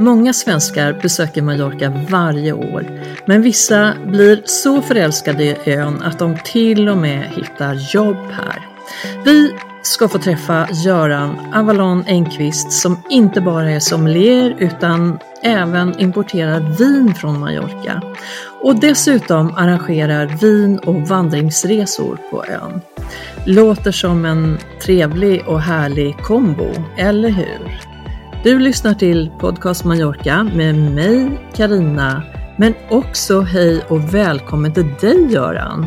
Många svenskar besöker Mallorca varje år, men vissa blir så förälskade i ön att de till och med hittar jobb här. Vi ska få träffa Göran Avalon Engqvist som inte bara är sommelier utan även importerar vin från Mallorca och dessutom arrangerar vin och vandringsresor på ön. Låter som en trevlig och härlig kombo, eller hur? Du lyssnar till Podcast Mallorca med mig, Karina, men också hej och välkommen till dig Göran.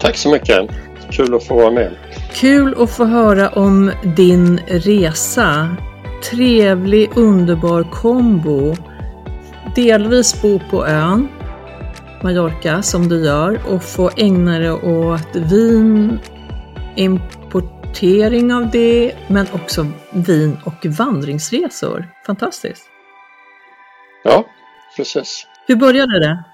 Tack så mycket. Kul att få vara med. Kul att få höra om din resa. Trevlig, underbar kombo. Delvis bo på ön, Mallorca, som du gör och få ägna dig åt vin, importering av det, men också vin och vandringsresor. Fantastiskt! Ja, precis. Hur började det?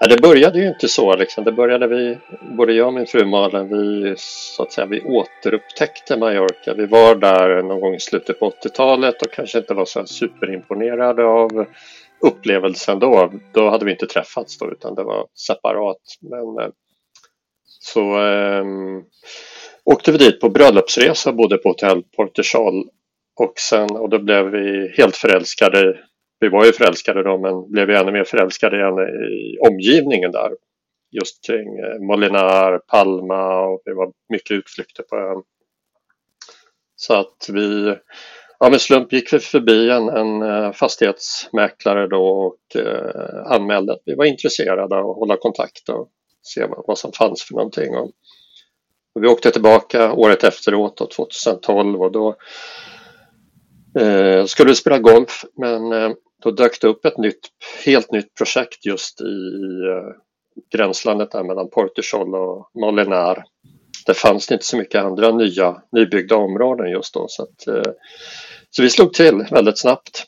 Ja, det började ju inte så. Liksom. Det började vi, både jag och min fru Malin, vi, så att säga, vi återupptäckte Mallorca. Vi var där någon gång i slutet på 80-talet och kanske inte var så superimponerade av upplevelsen då. Då hade vi inte träffats då utan det var separat. Men, eh, så um, åkte vi dit på bröllopsresa, bodde på hotell Portugal och sen och då blev vi helt förälskade. Vi var ju förälskade då men blev ännu mer förälskade igen i omgivningen där. Just kring eh, Molinar, Palma och det var mycket utflykter på ön. Så att vi, ja med slump gick vi förbi en, en eh, fastighetsmäklare då och eh, anmälde att vi var intresserade av att hålla kontakt och se vad, vad som fanns för någonting. Och vi åkte tillbaka året efteråt, då, 2012 och då eh, skulle vi spela golf men eh, då dök det upp ett nytt, helt nytt projekt just i eh, gränslandet där mellan Portugal och Molinar. Det fanns inte så mycket andra nya nybyggda områden just då så, att, eh, så vi slog till väldigt snabbt.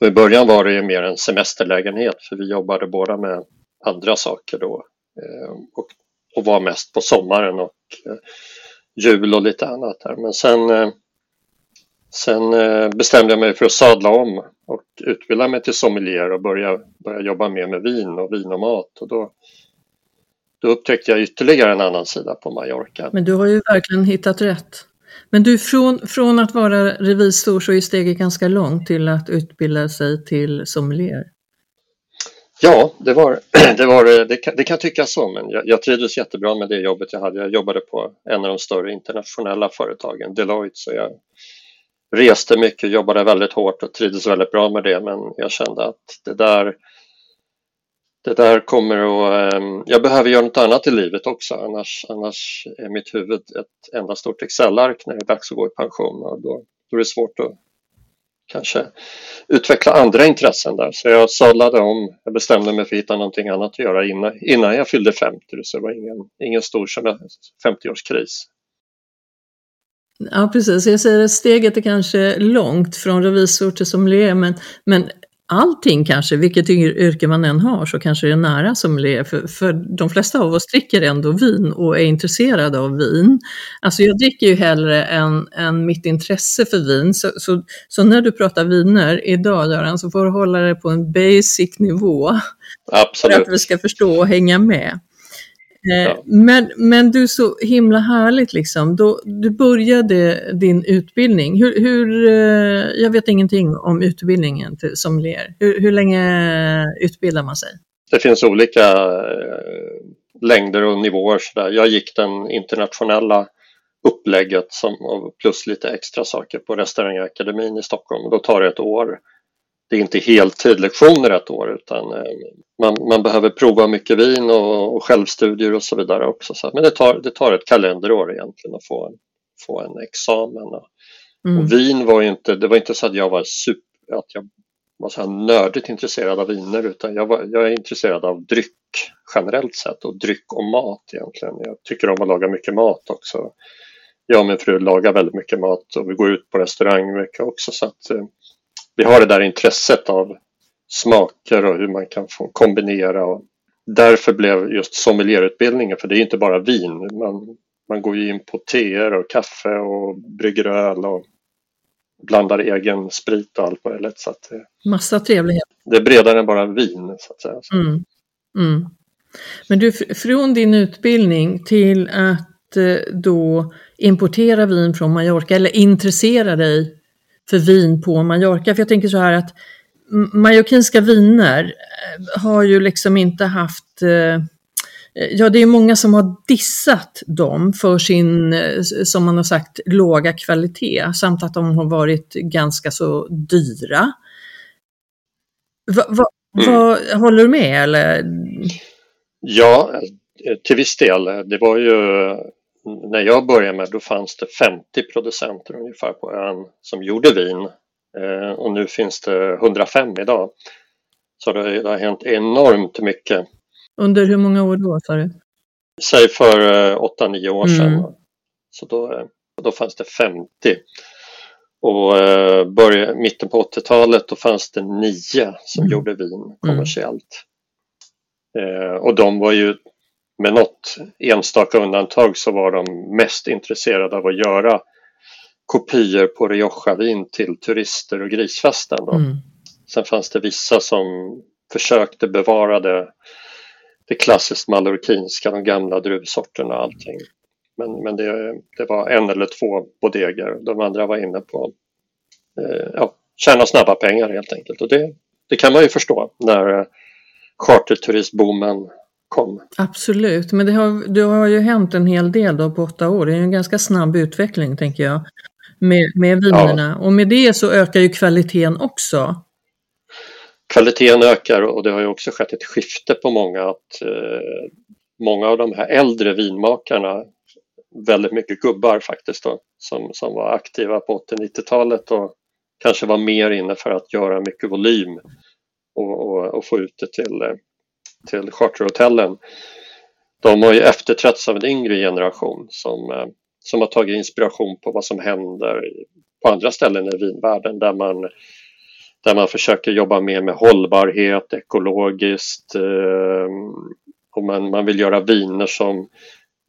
Och I början var det ju mer en semesterlägenhet för vi jobbade båda med andra saker då eh, och och var mest på sommaren och jul och lite annat. Här. Men sen, eh, sen eh, bestämde jag mig för att sadla om och utbilda mig till sommelier och börja, börja jobba mer med vin och vin och mat. Och då, då upptäckte jag ytterligare en annan sida på Mallorca. Men du har ju verkligen hittat rätt. Men du, från, från att vara revisor så är steget ganska långt till att utbilda sig till sommelier. Ja, det, var, det, var, det, kan, det kan tyckas så, men jag, jag trivdes jättebra med det jobbet jag hade. Jag jobbade på en av de större internationella företagen, Deloitte, så jag reste mycket, jobbade väldigt hårt och trivdes väldigt bra med det, men jag kände att det där det där kommer att... Ehm, jag behöver göra något annat i livet också annars, annars är mitt huvud ett enda stort Excel-ark när det är dags att gå i pension och då, då är det svårt att kanske utveckla andra intressen där. Så jag sadlade om, jag bestämde mig för att hitta någonting annat att göra innan, innan jag fyllde 50. Så det var ingen, ingen stor 50-årskris. Ja precis, jag säger att steget är kanske långt från revisor till sommelier men, men allting kanske, vilket yrke man än har, så kanske det är nära sommelier. För, för de flesta av oss dricker ändå vin och är intresserade av vin. Alltså jag dricker ju hellre än, än mitt intresse för vin. Så, så, så när du pratar viner idag, Göran, så får du hålla det på en basic nivå. Absolut. För att vi ska förstå och hänga med. Eh, Ja. Men, men du, så himla härligt liksom. Då, du började din utbildning. Hur, hur, eh, jag vet ingenting om utbildningen till sommelier. Hur, hur länge utbildar man sig? Det finns olika eh, längder och nivåer. Så där. Jag gick den internationella upplägget som, plus lite extra saker på restaurangakademin i Stockholm. Då tar det ett år. det är inte heltidlektioner ett år utan man, man behöver prova mycket vin och, och självstudier och så vidare också. Så, men det tar, det tar ett kalenderår egentligen att få en, få en examen. Och, mm. och vin var ju inte, det var inte så att jag var super, att jag var så här nördigt intresserad av viner utan jag, var, jag är intresserad av dryck generellt sett och dryck och mat egentligen. Jag tycker om att laga mycket mat också. Jag och min fru lagar väldigt mycket mat och vi går ut på restaurang mycket också så att eh, vi har det där intresset av smaker och hur man kan få kombinera. Och därför blev just sommelierutbildningen, för det är inte bara vin, man, man går ju in på teer och kaffe och brygger öl och blandar egen sprit och allt möjligt. Så att det, Massa trevlighet. Det är bredare än bara vin så att säga. Mm. Mm. Men du, från din utbildning till att eh, då importera vin från Mallorca eller intressera dig för vin på Mallorca. För jag tänker så här att mallorquinska viner eh, har ju liksom inte haft eh, Ja, det är många som har dissat dem för sin, eh, som man har sagt, låga kvalitet samt att de har varit ganska så dyra. Va, va, mm. va, håller du med eller? Ja, till viss del. Det var ju när jag började med då fanns det 50 producenter ungefär på ön som gjorde vin eh, och nu finns det 105 idag. Så det, det har hänt enormt mycket. Under hur många år då sa du? Säg för 8-9 eh, år sedan. Mm. Så då, eh, då fanns det 50. Och eh, börja, mitten på 80-talet då fanns det nio som mm. gjorde vin mm. kommersiellt. Mm. Eh, och de var ju med något enstaka undantag så var de mest intresserade av att göra kopior på Rioja-vin till turister och grisfesten. Då. Mm. Sen fanns det vissa som försökte bevara det, det klassiskt mallorquinska, de gamla druvsorterna och allting. Men, men det, det var en eller två bodeger, de andra var inne på eh, ja, tjäna snabba pengar helt enkelt. Och det, det kan man ju förstå när eh, charterturistboomen kom. Absolut, men det har, det har ju hänt en hel del då på åtta år. Det är en ganska snabb utveckling tänker jag med, med vinerna ja. och med det så ökar ju kvaliteten också. Kvaliteten ökar och det har ju också skett ett skifte på många att eh, många av de här äldre vinmakarna väldigt mycket gubbar faktiskt då, som, som var aktiva på 80-90-talet och kanske var mer inne för att göra mycket volym och, och, och få ut det till eh, till charterhotellen. De har ju efterträtts av en yngre generation som, eh, som har tagit inspiration på vad som händer på andra ställen i vinvärlden där man, där man försöker jobba mer med hållbarhet, ekologiskt eh, och man, man vill göra viner som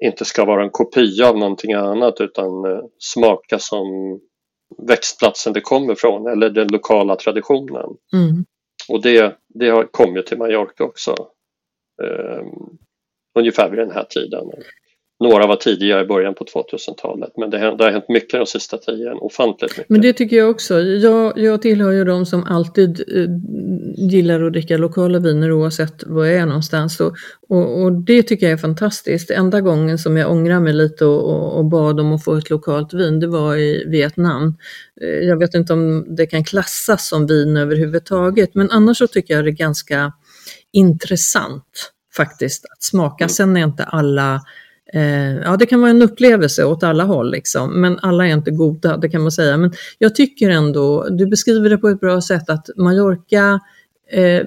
inte ska vara en kopia av någonting annat utan eh, smaka som växtplatsen det kommer från eller den lokala traditionen. Mm. Och det, det har kommit till Mallorca också eh, ungefär vid den här tiden. Några var tidigare i början på 2000-talet men det, det har hänt mycket de sista tiden, ofantligt mycket. Men det tycker jag också. Jag, jag tillhör ju de som alltid eh, gillar att dricka lokala viner oavsett var jag är någonstans. Och, och, och, det tycker jag är fantastiskt. Enda gången som jag ångrar mig lite och, och, och, bad om att få ett lokalt vin, det var i Vietnam. Eh, jag vet inte om det kan klassas som vin överhuvudtaget men annars så tycker jag det är ganska intressant faktiskt att smaka. Sen är inte alla eh, Ja, det kan vara en upplevelse åt alla håll, liksom, men alla är inte goda, det kan man säga. Men jag tycker ändå, du beskriver det på ett bra sätt, att Mallorca, eh,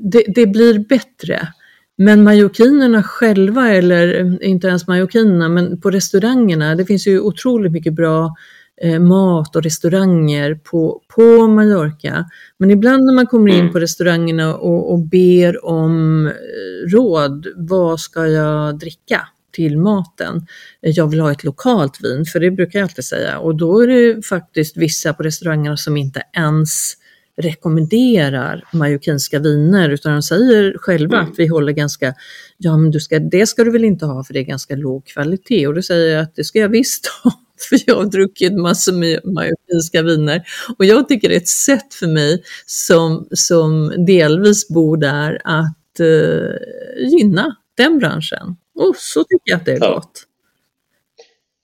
det, det, blir bättre. Men mallorquinerna själva, eller inte ens mallorquinerna, men på restaurangerna, det finns ju otroligt mycket bra eh, mat och restauranger på, på Mallorca. Men ibland när man kommer in mm. på restaurangerna och, och ber om eh, råd, vad ska jag dricka? Till maten. Jag vill ha ett lokalt vin, för det brukar jag alltid säga. Och då är det faktiskt vissa på restaurangerna som inte ens rekommenderar mallorquinska viner utan de säger själva mm. att vi håller ganska, ja men du ska, det ska du väl inte ha för det är ganska låg kvalitet och då säger jag att det ska jag visst ha för jag har druckit massor med mallorquinska viner. Och jag tycker det är ett sätt för mig som, som delvis bor där att eh, gynna den branschen. Och så tycker jag att det är ja. gott.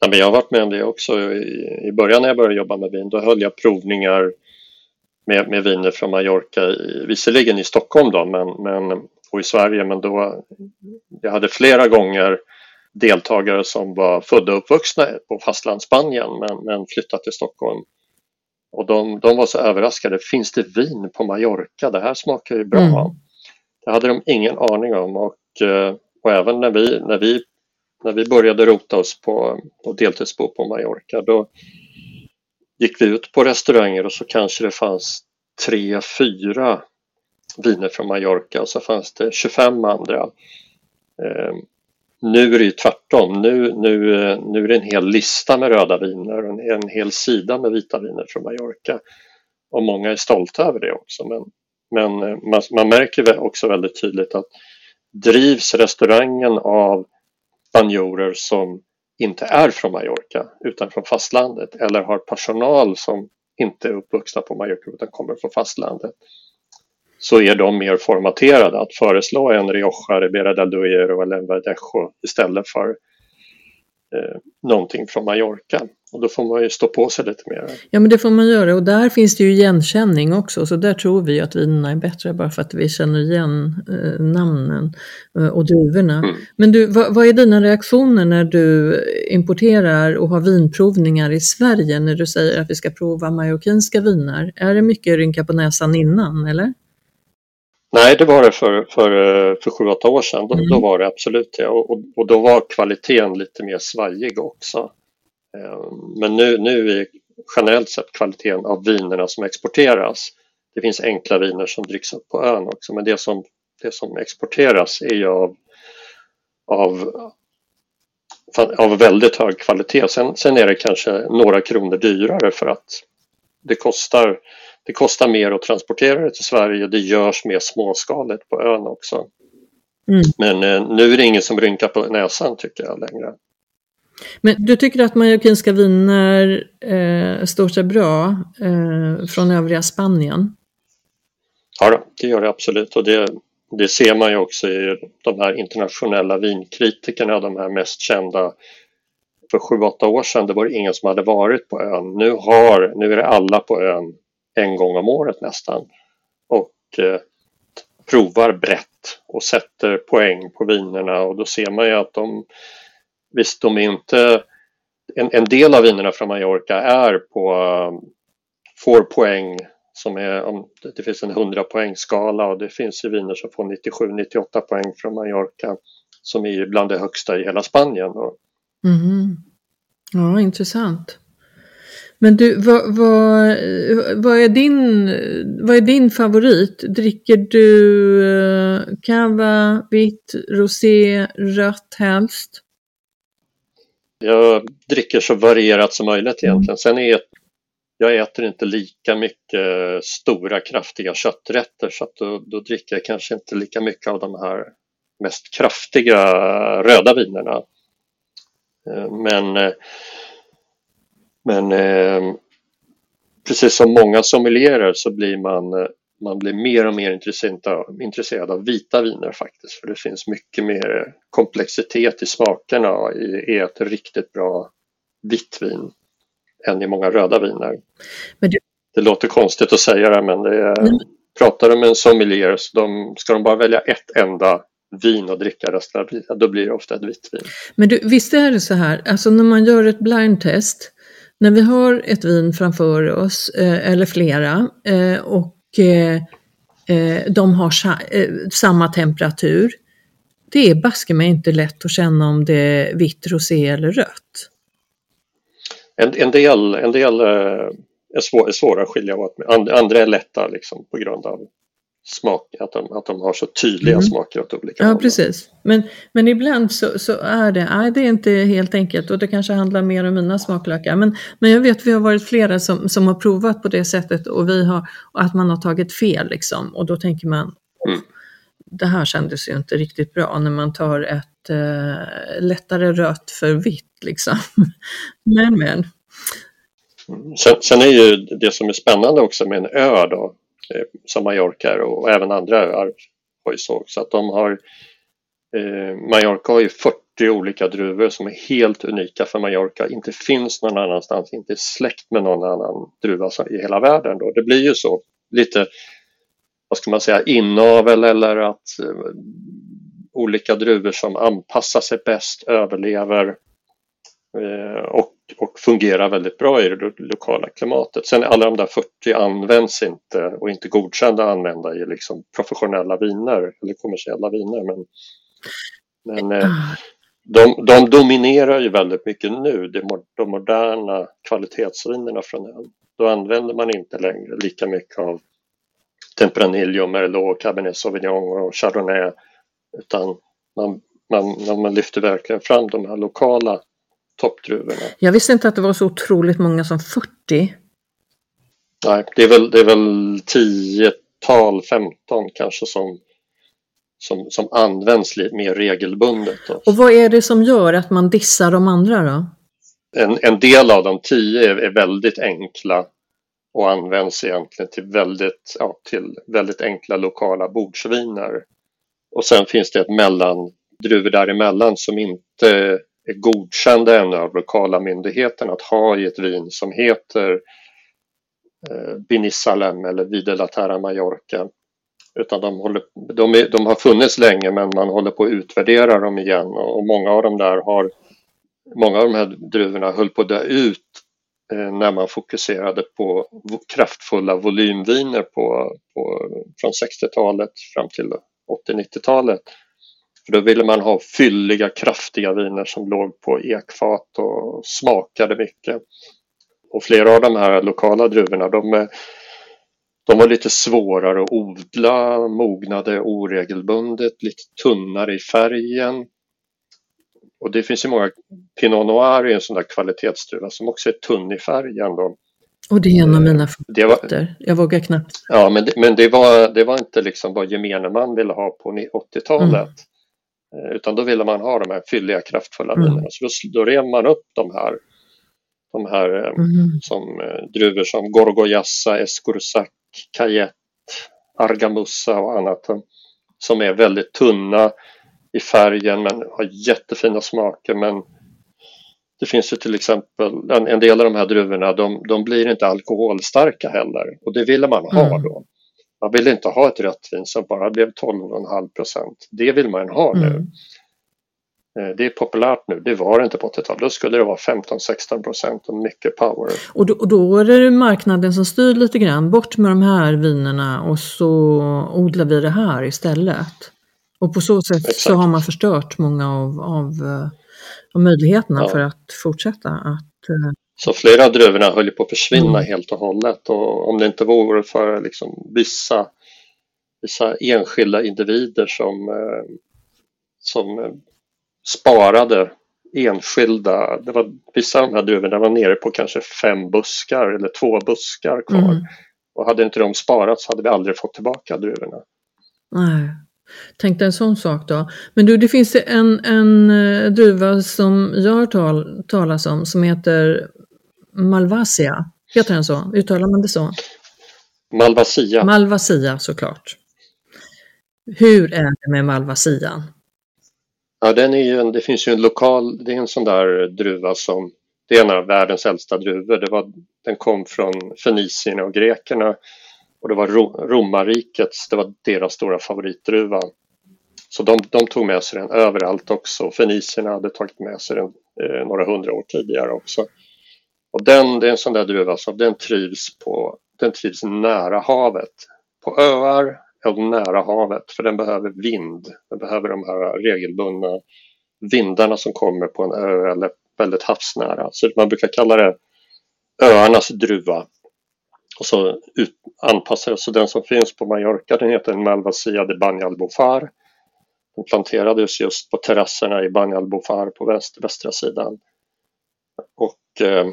Ja, men jag har varit med om det också. I, I början när jag började jobba med vin, då höll jag provningar med, med viner från Mallorca, i, visserligen i Stockholm då, men, men, och i Sverige, men då jag hade flera gånger deltagare som var födda och uppvuxna på fastlandsspanien men, men flyttat till Stockholm. Och de, de var så överraskade, finns det vin på Mallorca? Det här smakar ju bra. Mm. Det hade de ingen aning om och, eh, och även när vi, när vi, när vi började rota oss på, på deltidsbo på Mallorca då gick vi ut på restauranger och så kanske det fanns tre, fyra viner från Mallorca och så fanns det 25 andra. Eh, nu är det ju tvärtom. Nu, nu, nu är det en hel lista med röda viner och en, en hel sida med vita viner från Mallorca. Och många är stolta över det också. Men, men eh, man, man märker också väldigt tydligt att drivs restaurangen av spanjorer som inte är från Mallorca utan från fastlandet eller har personal som inte är uppvuxna på Mallorca utan kommer från fastlandet så är de mer formaterade att föreslå en Rioja, Ribera del Duero eller en Verdejo istället för eh, någonting från Mallorca. Och då får man ju stå på sig lite mer. Ja men det får man göra och där finns det ju igenkänning också så där tror vi att vinerna är bättre bara för att vi känner igen eh, namnen eh, och druvorna. Mm. Men du, vad, vad, är dina reaktioner när du importerar och har vinprovningar i Sverige när du säger att vi ska prova mallorquinska viner? Är det mycket rynka på näsan innan eller? Nej, det var det för, för, för sju, åtta år sedan. Då, mm. då var det absolut det. Och, och, då var kvaliteten lite mer svajig också. Eh, men nu, nu är generellt sett kvaliteten av vinerna som exporteras. Det finns enkla viner som dricks upp på ön också, men det som, det som exporteras är ju av, av, av väldigt hög kvalitet. Sen, sen är det kanske några kronor dyrare för att det kostar det kostar mer att transportera det till Sverige. Det görs mer småskaligt på ön också. Mm. Men eh, nu är det ingen som rynkar på näsan tycker jag längre. Men du tycker att mallorquinska viner eh, står sig bra eh, från övriga Spanien? Ja, det gör det absolut och det, det ser man ju också i de här internationella vinkritikerna, de här mest kända för sju, åtta år sedan, det var det ingen som hade varit på ön. Nu, har, nu är det alla på ön en gång om året nästan och eh, provar brett och sätter poäng på vinerna och då ser man ju att de visst, de är inte en, en del av vinerna från Mallorca är på eh, får poäng som är om det finns en 100 poängskala och det finns ju viner som får 97-98 poäng från Mallorca som är bland det högsta i hela Spanien. Mm. Ja, intressant. Men du, vad, vad, vad, är din, vad är din favorit? Dricker du eh, cava, vitt, rosé, rött helst? Jag dricker så varierat som möjligt egentligen. Sen är jag äter inte lika mycket stora kraftiga kötträtter så att då, då dricker jag kanske inte lika mycket av de här mest kraftiga röda vinerna. Eh, men eh, men eh, precis som många sommelierer så blir man, eh, man blir mer och mer intresserad av vita viner faktiskt. För det finns mycket mer komplexitet i smakerna i, i ett riktigt bra vitt vin än i många röda viner. Du... Det låter konstigt att säga det men det är, mm. pratar du med en sommelier så de, ska de bara välja ett enda vin och dricka resten av livet, då blir det ofta ett vitt vin. Men du, visst är det så här, alltså när man gör ett blindtest när vi har ett vin framför oss, eh, eller flera, eh, och eh, eh de har eh, samma temperatur, det är baske mig inte lätt att känna om det är vitt, rosé eller rött. En, en del, en del eh, är, svår, är svåra att skilja åt, andra är lätta liksom, på grund av smak, att de, att de har så tydliga mm. smaker åt olika Ja, håll. precis. Men, men ibland så, så är det, nej, det är inte helt enkelt och det kanske handlar mer om mina smaklökar. Men, men jag vet vi har varit flera som, som har provat på det sättet och vi har, att man har tagit fel liksom och då tänker man mm. det här kändes ju inte riktigt bra när man tar ett eh, lättare rött för vitt liksom. men men. Sen, sen, är ju det som är spännande också med en ö då, Eh, som Mallorca och även andra öar har ju så att de har eh, Mallorca har ju 40 olika druvor som är helt unika för Mallorca, inte finns någon annanstans, inte släkt med någon annan druva i hela världen. Då. Det blir ju så lite, vad ska man säga, inavel eller att eh, olika druvor som anpassar sig bäst överlever Eh, och fungerar väldigt bra i det lokala klimatet. Sen alla de där 40 används inte och inte godkända att använda i liksom professionella viner eller kommersiella viner. Men, men uh, de, de dominerar ju väldigt mycket nu, de moderna kvalitetsvinerna från ön. Då använder man inte längre lika mycket av Tempranillo, Merlot, Cabernet Sauvignon och Chardonnay utan man, man, man lyfter verkligen fram de här lokala toppdruvorna. Jag visste inte att det var så otroligt många som 40. Nej, det är väl, det är väl 10-tal, 15 kanske som som, som används lite mer regelbundet. Då. Och vad är det som gör att man dissar de andra då? En, en del av de tio är, är väldigt enkla och används egentligen till väldigt, ja, till väldigt enkla lokala bordsviner. Och sen finns det ett mellan, druvor däremellan som inte godkända ännu av lokala myndigheten att ha i ett vin som heter eh, Binisalem eller Vide la Terra Mallorca utan de, håller, de, är, de, har funnits länge men man håller på att utvärdera dem igen och många av dem där har Många av de här druvorna höll på att dö ut eh, när man fokuserade på kraftfulla volymviner på, på, från 60-talet fram till 80-90-talet. För då ville man ha fylliga, kraftiga viner som låg på ekfat och smakade mycket. Och flera av de här lokala druvorna de de var lite svårare att odla, mognade oregelbundet, lite tunnare i färgen. Och det finns ju många, Pinot Noir är en sån där kvalitetsdruva som också är tunn i färgen. Då. Och det är en av mina favoriter. Jag vågar knappt. Ja, men, det, men det, var, det var inte liksom vad gemene man ville ha på 80-talet. Mm. Eh, utan då ville man ha de här fylliga, kraftfulla mm. vinerna. Så då, då rev man upp de här, de här eh, mm. som, eh, druvor som Gorgoyassa, Escoursac, Cayette, Argamussa och annat som är väldigt tunna i färgen men har jättefina smaker men det finns ju till exempel en, en del av de här druvorna de, de, blir inte alkoholstarka heller och det ville man ha mm. då. Man ville inte ha ett rött vin som bara blev 12,5 procent. Det vill man ha nu. Mm. Eh, det är populärt nu, det var det inte på 80-talet. Då skulle det vara 15-16 procent och mycket power. Och då, och då är det marknaden som styr lite grann, bort med de här vinerna och så odlar vi det här istället. Och på så sätt Exakt. så har man förstört många av, av, eh, av möjligheterna ja. för att fortsätta att eh, så flera av druvorna höll på att försvinna mm. helt och hållet och om det inte vore för liksom vissa, vissa enskilda individer som, som sparade enskilda, det var, vissa av de här druvorna var nere på kanske fem buskar eller två buskar kvar. Mm. Och hade inte de sparat så hade vi aldrig fått tillbaka druvorna. Nej. Tänk dig en sån sak då. Men du, det finns en, en uh, druva som jag har tal, talas om som heter Malvasia. Heter den så? Uttalar man det så? Malvasia. Malvasia såklart. Hur är det med Malvasian? Ja, den är en, det finns ju en lokal, det är en sån där druva som, det är en av världens äldsta druvor. Det var, den kom från fenicierna och grekerna och det var romarrikets, det var deras stora favoritdruva. Så de, de, tog med sig den överallt också. Fenicierna hade tagit med sig den eh, några hundra år tidigare också. Och den, det är en sån där druva alltså, som den trivs, på, den trivs nära havet. På öar eller nära havet för den behöver vind. Den behöver de här regelbundna vindarna som kommer på en ö eller väldigt havsnära. Så man brukar kalla det öarnas druva. Och så ut, anpassar så den som finns på Mallorca den heter Malvasia de Banyalbufar. Den planterades just på terrasserna i Banyalbufar på väst, västra sidan. Och, eh,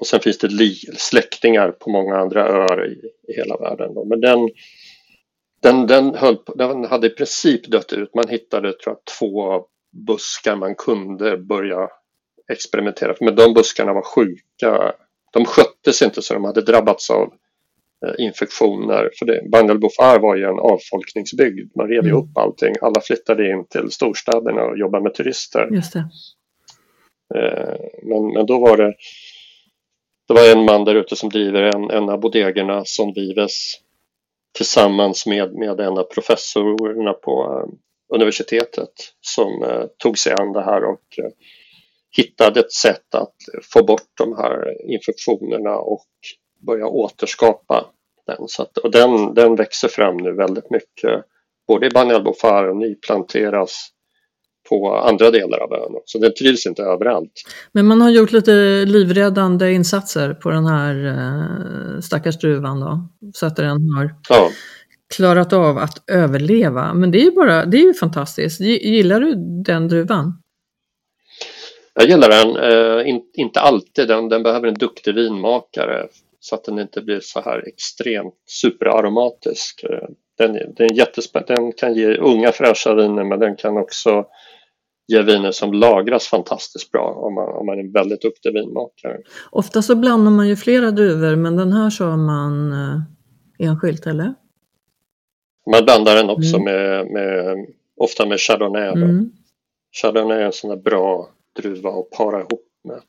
och sen finns det släktingar på många andra öar i, i hela världen. Då. Men den den, den, höll på, den hade i princip dött ut. Man hittade tror jag, två buskar man kunde börja experimentera Men de buskarna var sjuka. De sköttes inte så de hade drabbats av eh, infektioner. För det, Bangel Bofar var ju en avfolkningsbygd. Man rev ju mm. upp allting. Alla flyttade in till storstäderna och jobbade med turister. Just det. Eh, men, men då var det det var en man där ute som driver en, en av bodegerna som drivs tillsammans med, med en av professorerna på eh, universitetet som eh, tog sig an det här och eh, hittade ett sätt att få bort de här infektionerna och börja återskapa den. Så att, och den, den växer fram nu väldigt mycket både i Banja och nyplanteras på andra delar av ön. Så den trivs inte överallt. Men man har gjort lite livräddande insatser på den här eh, stackars druvan då, så att den har ja. klarat av att överleva. Men det är ju bara, det är ju fantastiskt. Gillar du den druvan? Jag gillar den, eh, in, inte alltid. Den, den behöver en duktig vinmakare så att den inte blir så här extremt superaromatisk. Eh, den, den, är jättespännande. den kan ge unga fräscha viner men den kan också ge viner som lagras fantastiskt bra om man, om man är väldigt duktig vinmakare. Ofta så blandar man ju flera druvor men den här sa man eh, enskilt eller? Man blandar den också mm. med, med, ofta med chardonnay. Mm. Chardonnay är en sån där bra druva att para ihop med.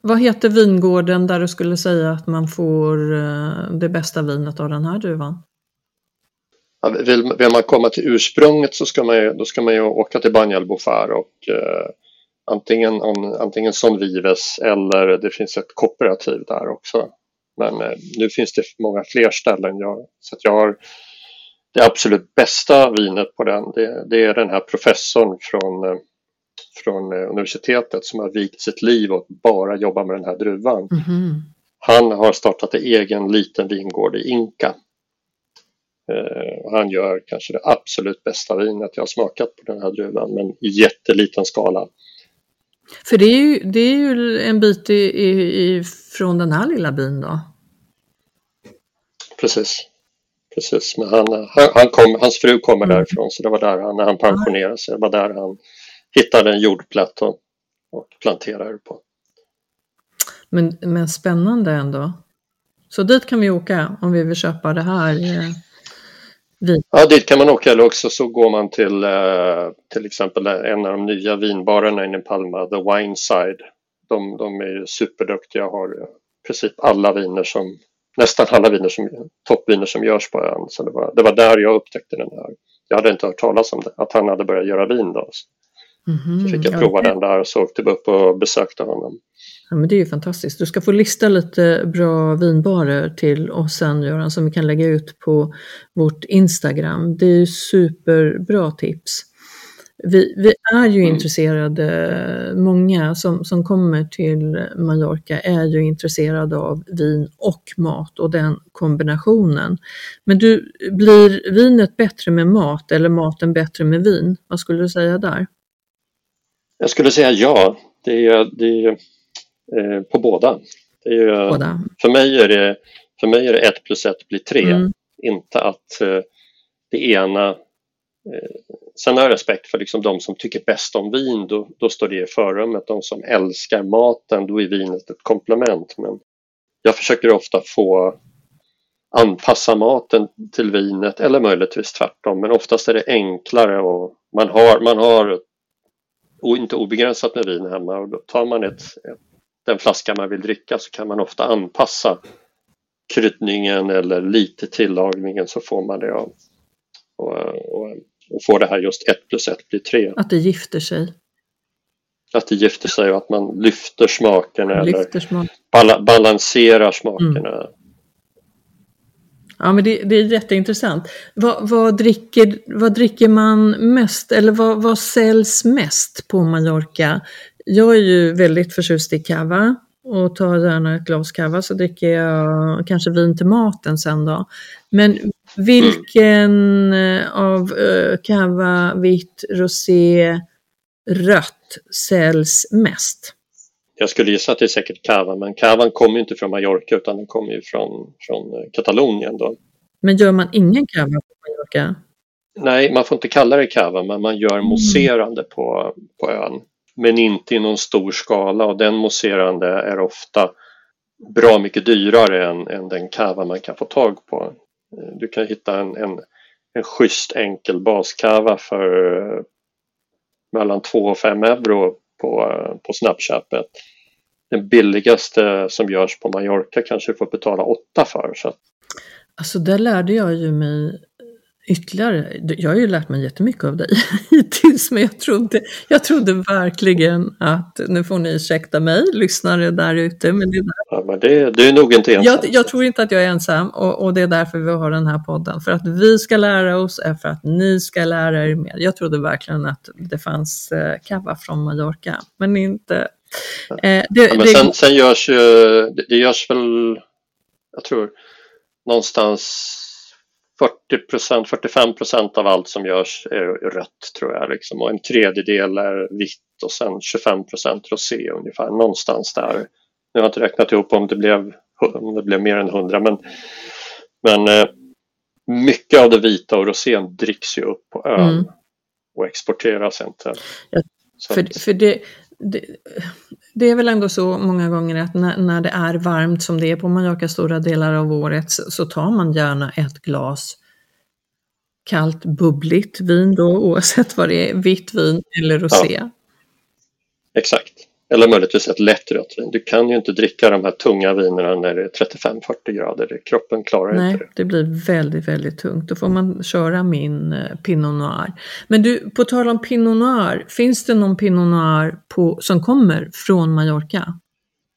Vad heter vingården där du skulle säga att man får eh, det bästa vinet av den här druvan? Vill, vill, man komma till ursprunget så ska man ju, då ska man ju åka till Banyal Bofar och eh, antingen, om, antingen som Vives eller det finns ett kooperativ där också. Men eh, nu finns det många fler ställen. Jag, så jag har det absolut bästa vinet på den. Det, det är den här professorn från eh, från eh, universitetet som har vikt sitt liv och bara jobba med den här druvan. Mm. Han har startat en egen liten vingård i Inka. Eh, han gör kanske det absolut bästa vinet jag har smakat på den här druvan men i jätteliten skala. För det är ju, det är ju en bit i, i, från den här lilla byn då? Precis. Precis, men han, han, han kom, hans fru kommer mm. därifrån så det var där han, när han pensionerade sig, det var där han hittade en jordplätt och, och planterade på. Men, men spännande ändå. Så dit kan vi åka om vi vill köpa det här eh, vin? Ja, dit kan man åka eller också så går man till eh, till exempel en av de nya vinbarerna inne i Palma, The Wine Side. De, de är superduktiga och har i princip alla viner som nästan alla viner som, toppviner som görs på ön. Så det var, det var där jag upptäckte den här. Jag hade inte hört talas om det, att han hade börjat göra vin då. Mm-hmm, så fick jag prova okay. den där och så åkte vi upp och besökte honom. Ja, men det är ju fantastiskt. Du ska få lista lite bra vinbarer till oss sen Göran som vi kan lägga ut på vårt Instagram. Det är ju superbra tips. Vi, vi är ju mm. intresserade, många som, som kommer till Mallorca är ju intresserade av vin och mat och den kombinationen. Men du, blir vinet bättre med mat eller maten bättre med vin? Vad skulle du säga där? Jag skulle säga ja. Det är, det är eh, på båda. Det är, båda. För, mig är det, för mig är det ett plus ett blir tre. Mm. Inte att eh, det ena eh, Sen har jag respekt för liksom de som tycker bäst om vin, då, då står det i förrummet. De som älskar maten, då är vinet ett komplement. Men jag försöker ofta få anpassa maten till vinet eller möjligtvis tvärtom. Men oftast är det enklare och man har, man har och inte obegränsat med vin hemma och då tar man ett, ett, den flaska man vill dricka så kan man ofta anpassa kryddningen eller lite tillagningen så får man det och, och, och, och får det här just 1 plus 1 blir 3. Att det gifter sig. Att det gifter sig och att man lyfter smakerna lyfter eller smak. bala, balanserar smakerna. Mm. Ja, men det, det är jätteintressant. Vad, vad, dricker, vad dricker man mest eller vad, vad säljs mest på Mallorca? Jag är ju väldigt förtjust i cava och tar gärna ett glas cava så dricker jag kanske vin till maten sen då. Men vilken eh, av uh, cava, vitt, rosé, rött säljs mest? Jag skulle gissa att det är säkert Cava, men Cavan kommer inte från Mallorca utan den kommer ju från, från eh, Katalonien. Då. Men gör man ingen Cava på Mallorca? Nej, man får inte kalla det Cava, men man gör mm. mousserande på, på ön. Men inte i någon stor skala och den mousserande är ofta bra mycket dyrare än, än den Cava man kan få tag på. Eh, du kan hitta en, en, en schysst enkel baskava för eh, mellan 2 och 5 euro på, eh, på snabbköpet. Den billigaste som görs på Mallorca kanske du får betala 8 för. Så. Alltså där lärde jag ju mig ytterligare. Jag har ju lärt mig jättemycket av dig hittills, men jag trodde, jag trodde verkligen att, nu får ni ursäkta mig, lyssnare där ute, men det är, där. Ja, men det, du är nog inte ensam. Jag, jag, tror inte att jag är ensam och, och, det är därför vi har den här podden. För att vi ska lära oss, är för att ni ska lära er mer. Jag trodde verkligen att det fanns eh, kava från Mallorca, men inte. Eh, det, ja, men sen, sen görs ju, det görs väl, jag tror någonstans 40 45 procent av allt som görs är rött tror jag liksom. och en tredjedel är vitt och sen 25 procent rosé ungefär någonstans där. Nu har jag inte räknat ihop om det blev, om det blev mer än 100 men, men eh, mycket av det vita och rosén dricks ju upp på ön mm. och exporteras inte. Ja, för, för det, det, det, är väl ändå så många gånger att när, när, det är varmt som det är på Mallorca stora delar av året så, så tar man gärna ett glas kallt bubbligt vin då oavsett vad det är, vitt vin eller rosé. Ja. Exakt. Eller möjligtvis ett lätt rött vin. Du kan ju inte dricka de här tunga vinerna när det är 35-40 grader. Kroppen klarar Nej, inte det. det blir väldigt, väldigt tungt. Då får man köra min eh, Pinot Noir. Men du, på tal om Pinot Noir, finns det någon Pinot Noir på, som kommer från Mallorca?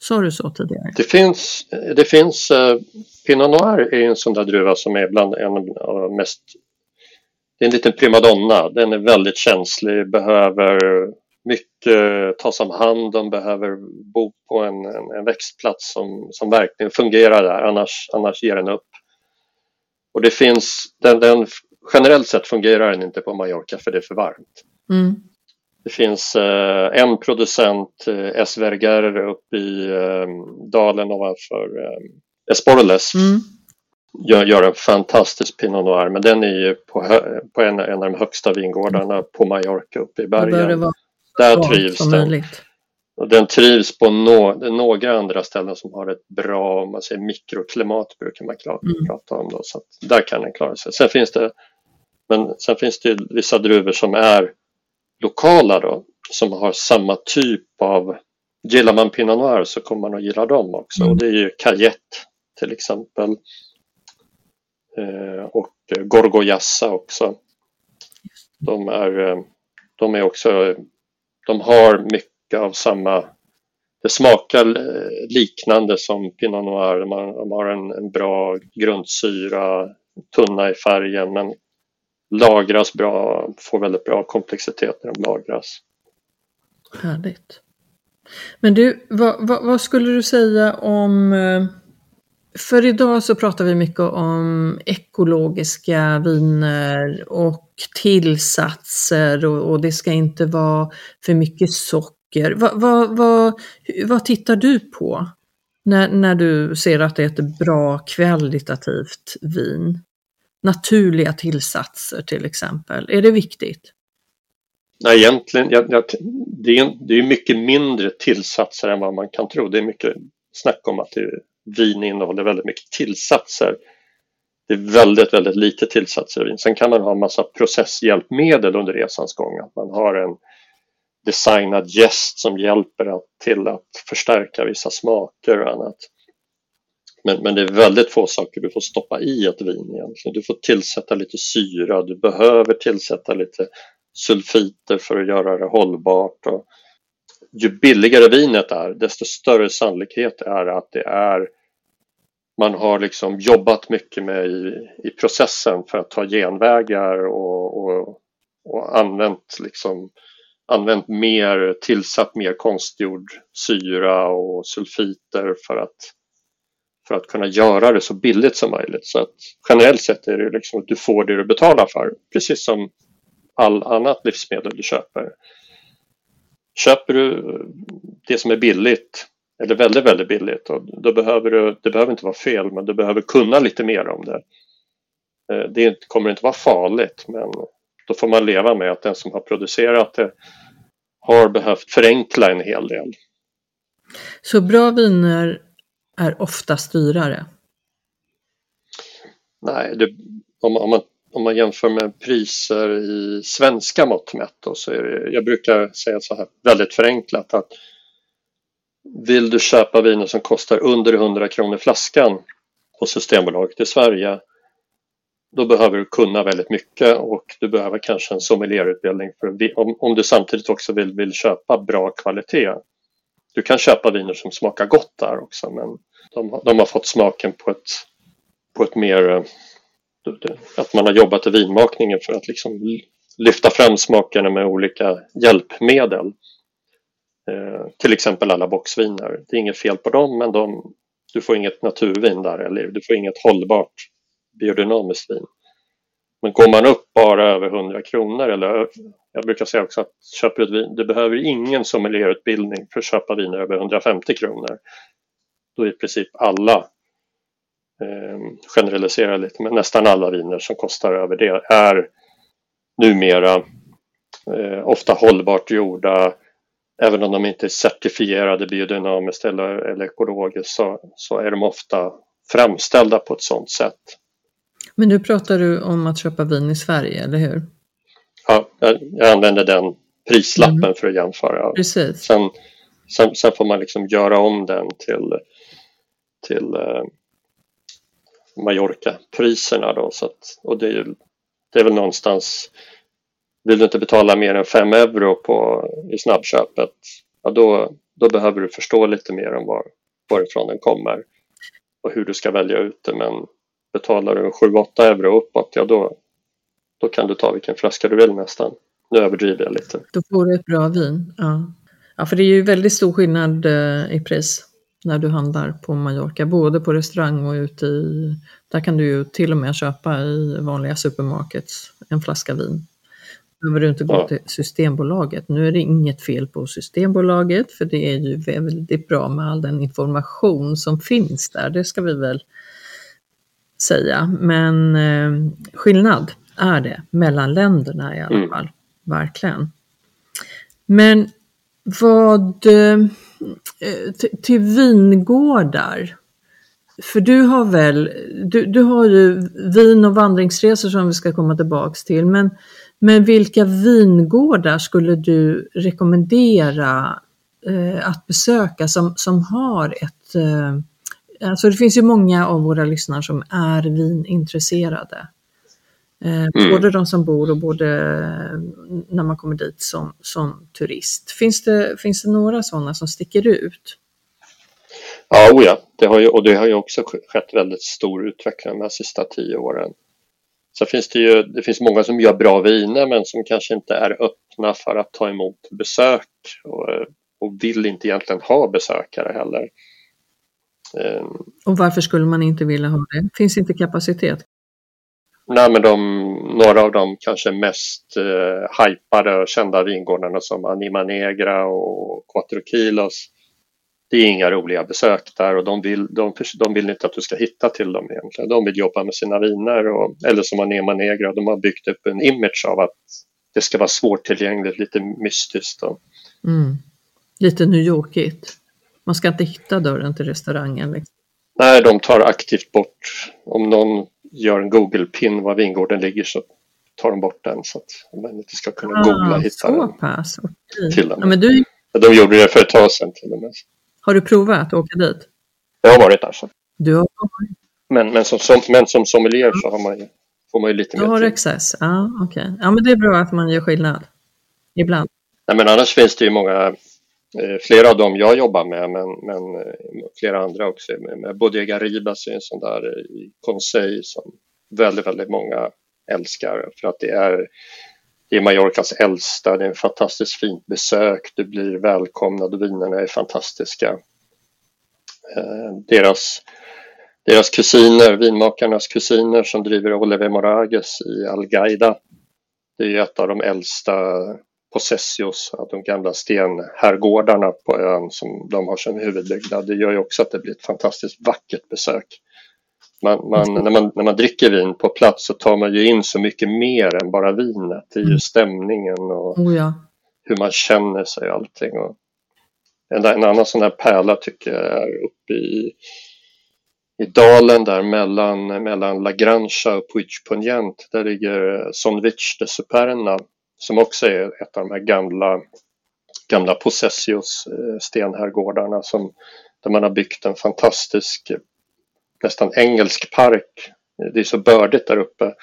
Sa du så tidigare? Det finns, det finns uh, Pinot Noir är en sån där druva som är bland en av de mest det är en liten primadonna. Den är väldigt känslig, behöver mycket tas om hand, de behöver bo på en, en, en växtplats som, som verkligen fungerar där, annars, annars ger den upp. Och det finns, den, den, generellt sett fungerar den inte på Mallorca för det är för varmt. Mm. Det finns eh, en producent, eh, Esverger, uppe i eh, dalen ovanför eh, Esporles. Mm gör, gör en fantastisk Pinot Noir men den är ju på, på en, en av de högsta vingårdarna på Mallorca uppe i bergen. Där trivs den. Och den trivs på no, några andra ställen som har ett bra man säger, mikroklimat brukar man klara, mm. prata om. Då, så där kan den klara sig. Sen finns det, men sen finns det vissa druvor som är lokala då som har samma typ av Gillar man Pinot Noir så kommer man att gilla dem också mm. och det är ju Cayette till exempel Eh, och och Gorgojassa också. De är, eh, de är också, de har mycket av samma, det smakar eh, liknande som Pinot Noir, de har en, en bra grundsyra, tunna i färgen men lagras bra, får väldigt bra komplexitet när de lagras. Härligt. Men du, vad, vad, vad skulle du säga om för idag så pratar vi mycket om ekologiska viner och tillsatser och, och det ska inte vara för mycket socker. Vad, vad, vad, vad tittar du på när, när du ser att det är ett bra kvalitativt vin? Naturliga tillsatser till exempel, är det viktigt? Nej, egentligen, jag, jag, det, är, det är mycket mindre tillsatser än vad man kan tro. Det är mycket snack om att det vin innehåller väldigt mycket tillsatser. Det är väldigt, väldigt lite tillsatser i vin. Sen kan man ha en massa processhjälpmedel under resans gång. Att man har en designad gäst som hjälper att, till att förstärka vissa smaker och annat. Men, men det är väldigt få saker du får stoppa i ett vin egentligen. Du får tillsätta lite syra, du behöver tillsätta lite sulfiter för att göra det hållbart. Och ju billigare vinet är desto större sannolikhet är att det är man har liksom jobbat mycket med i, i processen för att ta genvägar och, och, och använt, liksom, använt mer, tillsatt mer konstgjord syra och sulfiter för att, för att kunna göra det så billigt som möjligt. Så att generellt sett är det liksom att du får det du betalar för, precis som all annat livsmedel du köper. Köper du det som är billigt eller väldigt, väldigt billigt och då behöver du, det behöver inte vara fel men du behöver kunna lite mer om det. Eh, det kommer inte vara farligt men då får man leva med att den som har producerat det har behövt förenkla en hel del. Så bra viner är oftast dyrare? Nej, det, om, om, man om man jämför med priser i svenska mått mätt då, så är det, jag brukar säga så här väldigt förenklat att vill du köpa viner som kostar under 100 kronor flaskan på Systembolaget i Sverige då behöver du kunna väldigt mycket och du behöver kanske en sommelierutbildning för om, om du samtidigt också vill, vill köpa bra kvalitet. Du kan köpa viner som smakar gott där också men de, de har fått smaken på ett, på ett mer eh, att man har jobbat i vinmakningen för att liksom lyfta fram smakerna med olika hjälpmedel. Eh, till exempel alla boxviner. Det är inget fel på dem men de, du får inget naturvin där eller du får inget hållbart biodynamiskt vin. Men går man upp bara över 100 kronor eller jag brukar säga också att köper du ett vin, du behöver ingen sommelierutbildning för att köpa viner över 150 kronor. Då är i princip alla eh, generaliserar lite, men nästan alla viner som kostar över det är numera eh, ofta hållbart gjorda även om de inte är certifierade biodynamiskt eller, eller ekologiskt så, så är de ofta framställda på ett sådant sätt. Men nu pratar du om att köpa vin i Sverige, eller hur? Ja, jag, jag använder den prislappen mm. för att jämföra. Precis. Sen, sen, sen, får man liksom göra om den till, till eh, Mallorca-priserna då. Så att, och det är, ju det är väl någonstans vill du inte betala mer än 5 euro på, i snabbköpet, ja då, då behöver du förstå lite mer om var, varifrån den kommer och hur du ska välja ut det. Men betalar du 7-8 euro uppåt, ja då, då kan du ta vilken flaska du vill nästan. Nu överdriver jag lite. Då får du ett bra vin. Ja, ja för det är ju väldigt stor skillnad eh, i pris när du handlar på Mallorca, både på restaurang och ute i... Där kan du ju till och med köpa i vanliga supermarkets en flaska vin behöver du inte gå till Systembolaget. Nu är det inget fel på Systembolaget för det är ju väldigt bra med all den information som finns där, det ska vi väl säga. Men eh, skillnad är det mellan länderna i alla mm. fall, verkligen. Men vad eh, Eh, till vingårdar, för du har väl, du, du har ju vin och vandringsresor som vi ska komma tillbaks till, men men vilka vingårdar skulle du rekommendera eh, att besöka som, som har ett... Eh, alltså det finns ju många av våra lyssnare som är vinintresserade. Eh, mm. Både de som bor och både när man kommer dit som, som turist. Finns det, finns det några sådana som sticker ut? Ja, oh ja. Det har ju, och det har ju också skett väldigt stor utveckling de sista tio åren. Så finns det ju det finns många som gör bra viner men som kanske inte är öppna för att ta emot besök och, och vill inte egentligen ha besökare heller. Ehm. Och varför skulle man inte vilja ha det? Finns inte kapacitet? Nej, men de, några av de kanske mest eh, hypade och kända vingårdarna som Anima Negra och Quattro Kilos det är inga roliga besök där och de vill, de, de vill inte att du ska hitta till dem egentligen. De vill jobba med sina viner och, eller som Anema Negra, de har byggt upp en image av att det ska vara svårtillgängligt, lite mystiskt. Och... Mm. Lite New Yorkigt. Man ska inte hitta dörren till restaurangen. Liksom. Nej, de tar aktivt bort, om någon gör en Google-pin var vingården ligger så tar de bort den så att man inte ska kunna ah, googla och hitta den. Pass. Okay. Till. Ja, men du... De gjorde det för ett tag sedan till och med. Har du provat att åka dit? Jag har varit där. Så. Du har Men, men, som, som, men som sommelier så har man får man ju lite mer Du har tid. access, ja okej. Okay. Ja men det är bra att man gör skillnad. Ibland. Nej, men annars finns det ju många, Eh, flera av dem jag jobbar med men, men eh, flera andra också. Med, med Bodega Ribas är en sån där konsej i som väldigt, väldigt många älskar för att det är det är Mallorcas äldsta, det är en fantastiskt fint besök, du blir välkomnad och vinerna är fantastiska. Eh, deras, deras kusiner, vinmakarnas kusiner som driver Oliver Morages i Algaida, det är ett av de äldsta possessios, de gamla stenherrgårdarna på ön som de har som huvudbyggnad. Det gör ju också att det blir ett fantastiskt vackert besök. Man, man, när, man, när man dricker vin på plats så tar man ju in så mycket mer än bara vinet. Det är ju mm. stämningen och oh ja. hur man känner sig och allting. Och en, en annan sån här pärla tycker jag är uppe i, i dalen där mellan, mellan La Grancha och Puigpunyent. Där ligger Sonvich de Superna som också är ett av de här gamla, gamla Possessios eh, stenherrgårdarna som, där man har byggt en fantastisk nästan engelsk park. Det är så bördigt där uppe.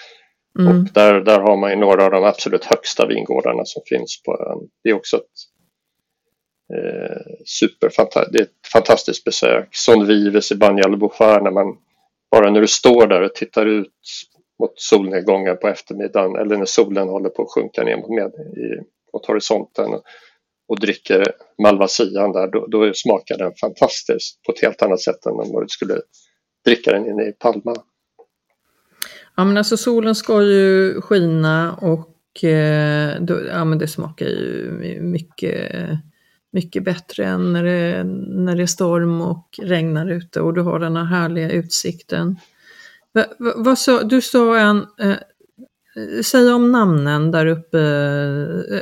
Mm. Och där, där har man ju några av de absolut högsta vingårdarna som finns på ön. Det är också ett eh, superfantastiskt, det är ett fantastiskt besök. Son Vives i Banjal Bukhar när man bara när du står där och tittar ut mot solnedgången på eftermiddagen eller när solen håller på att sjunka ner mot, med, i, mot horisonten och, dricker Malvasian där, då, då smakar den fantastiskt på ett helt annat sätt än om du skulle dricka den inne i Palma. Ja men alltså solen ska ju skina och eh, då, ja, men det smakar ju mycket, mycket bättre än när det, när det är storm och regnar ute och du har den här härliga utsikten. Va, va, vad sa, du sa en, eh, säg om namnen där uppe,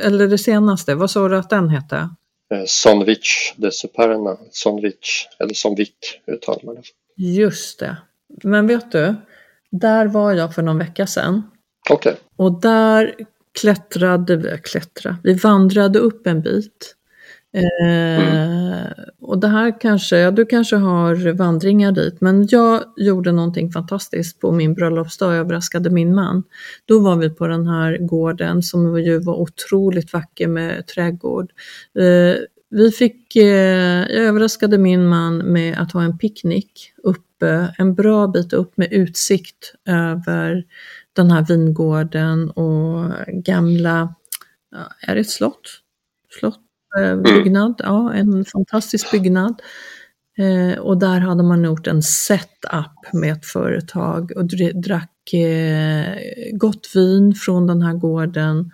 eller det senaste, vad sa du att den hette? Eh, Sonvich de Superna, Sonvich, eller Sonvik uttalar man det. Just det. Men vet du, där var jag för någon vecka sedan. Okej. Okay. Och där klättrade vi, klättra, vi vandrade upp en bit. Mm. Eh, mm. Och det här kanske, ja, du kanske har vandringar dit, men jag gjorde någonting fantastiskt på min bröllopsdag, jag överraskade min man. Då var vi på den här gården som ju var otroligt vacker med trädgård. Eh, vi fick, eh, jag överraskade min man med att ha en picknick uppe, en bra bit upp med utsikt över den här vingården och gamla, är det ett slott? Slott? Eh, mm. byggnad, ja en fantastisk byggnad. Eh, och där hade man gjort en setup med ett företag och drack eh, gott vin från den här gården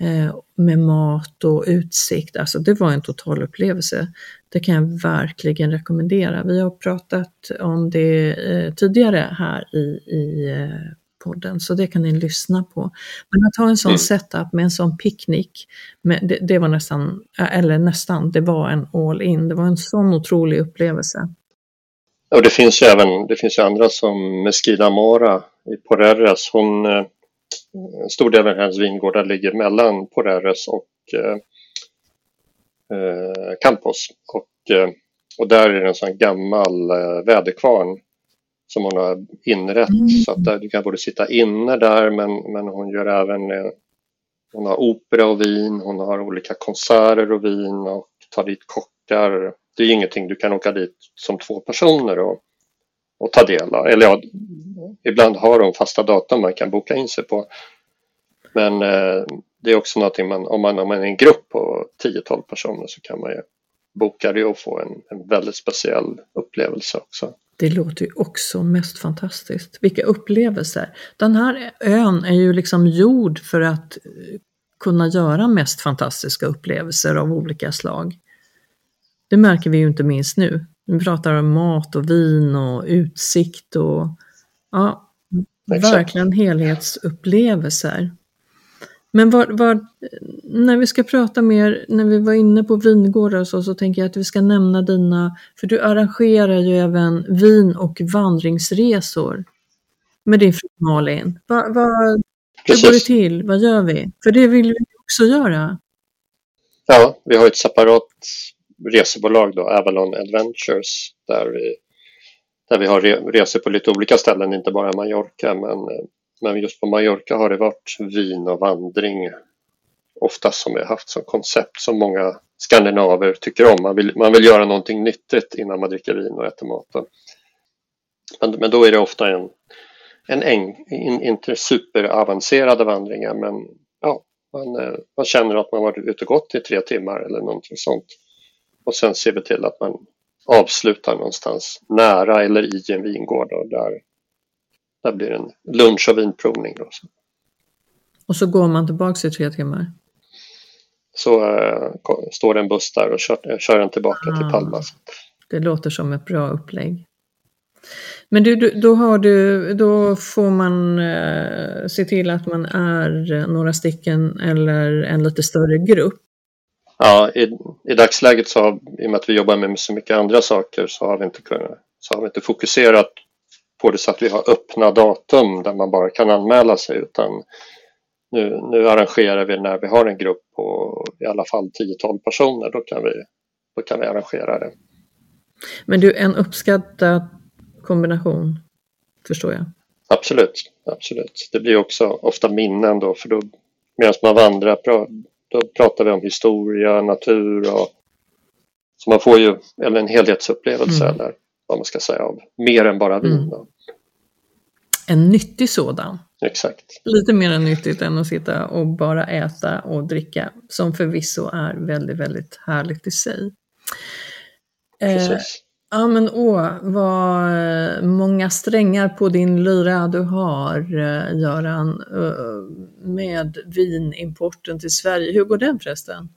Eh, med mat och utsikt. Alltså det var en total upplevelse. Det kan jag verkligen rekommendera. Vi har pratat om det eh, tidigare här i, i eh, podden, så det kan ni lyssna på. Men att ha en sån mm. setup med en sån picknick, med, det, det, var nästan, eller nästan, det var en all in. Det var en sån otrolig upplevelse. Och det finns ju även det finns ju andra som Mesquida Mora i Porreres. Hon en stor del av hennes vingårdar ligger mellan Porreres och eh, eh, Campos. Och, eh, och där är det en sån gammal eh, väderkvarn som hon har inrett mm. så att där, du kan både sitta inne där men, men hon gör även eh, hon har opera och vin, hon har olika konserter och vin och tar dit kockar. Det är ingenting du kan åka dit som två personer och, och ta del av. Eller ja, ibland har de fasta datum man kan boka in sig på. Men eh, det är också någonting man, om man, om man är en grupp på 10-12 personer så kan man ju boka det och få en, en väldigt speciell upplevelse också. Det låter ju också mest fantastiskt. Vilka upplevelser! Den här ön är ju liksom gjord för att kunna göra mest fantastiska upplevelser av olika slag. Det märker vi ju inte minst nu. Vi pratar om mat och vin och utsikt och ja, verkligen helhetsupplevelser. Men var, var, när vi ska prata mer, när vi var inne på vingårdar och så, så tänker jag att vi ska nämna dina, för du arrangerar ju även vin och vandringsresor med din fru Malin. Va, va, hur går det till? Vad gör vi? För det vill vi också göra. Ja, vi har ett separat resebolag då, Avalon Adventures, där vi, där vi har resor på lite olika ställen, inte bara Mallorca, men men just på Mallorca har det varit vin och vandring oftast som vi har haft som koncept som många skandinaver tycker om. Man vill, man vill göra någonting nyttigt innan man dricker vin och äter maten. Men, men då är det ofta en, en, en, en inte superavancerade vandringar men ja, man, eh, man känner att man varit ute och gått i tre timmar eller någonting sånt. Och sen ser vi till att man avslutar någonstans nära eller i en vingård och där där blir det en lunch och vinprovning. Då. Och så går man tillbaka i tre timmar? Så äh, står det en buss där och kör, kör den tillbaka ah, till Palma. Det låter som ett bra upplägg. Men du, du, då, har du, då får man eh, se till att man är några stycken eller en lite större grupp. Ja, i, i dagsläget så har, i och med att vi jobbar med så mycket andra saker så har vi inte, kunnat, så har vi inte fokuserat på det så att vi har öppna datum där man bara kan anmäla sig utan nu, nu arrangerar vi när vi har en grupp på i alla fall 10-12 personer, då kan, vi, då kan vi arrangera det. Men du, en uppskattad kombination förstår jag. Absolut, absolut. Det blir också ofta minnen då för då medan man vandrar då pratar vi om historia, natur och så man får ju eller en helhetsupplevelse mm. eller vad man ska säga av mer än bara vin. Mm. En nyttig sådan. Exakt. Lite mer nyttigt än att sitta och bara äta och dricka som förvisso är väldigt, väldigt härligt i sig. Precis. Eh, Ja men åh, vad många strängar på din lyra du har eh, Göran eh, med vinimporten till Sverige. Hur går den förresten?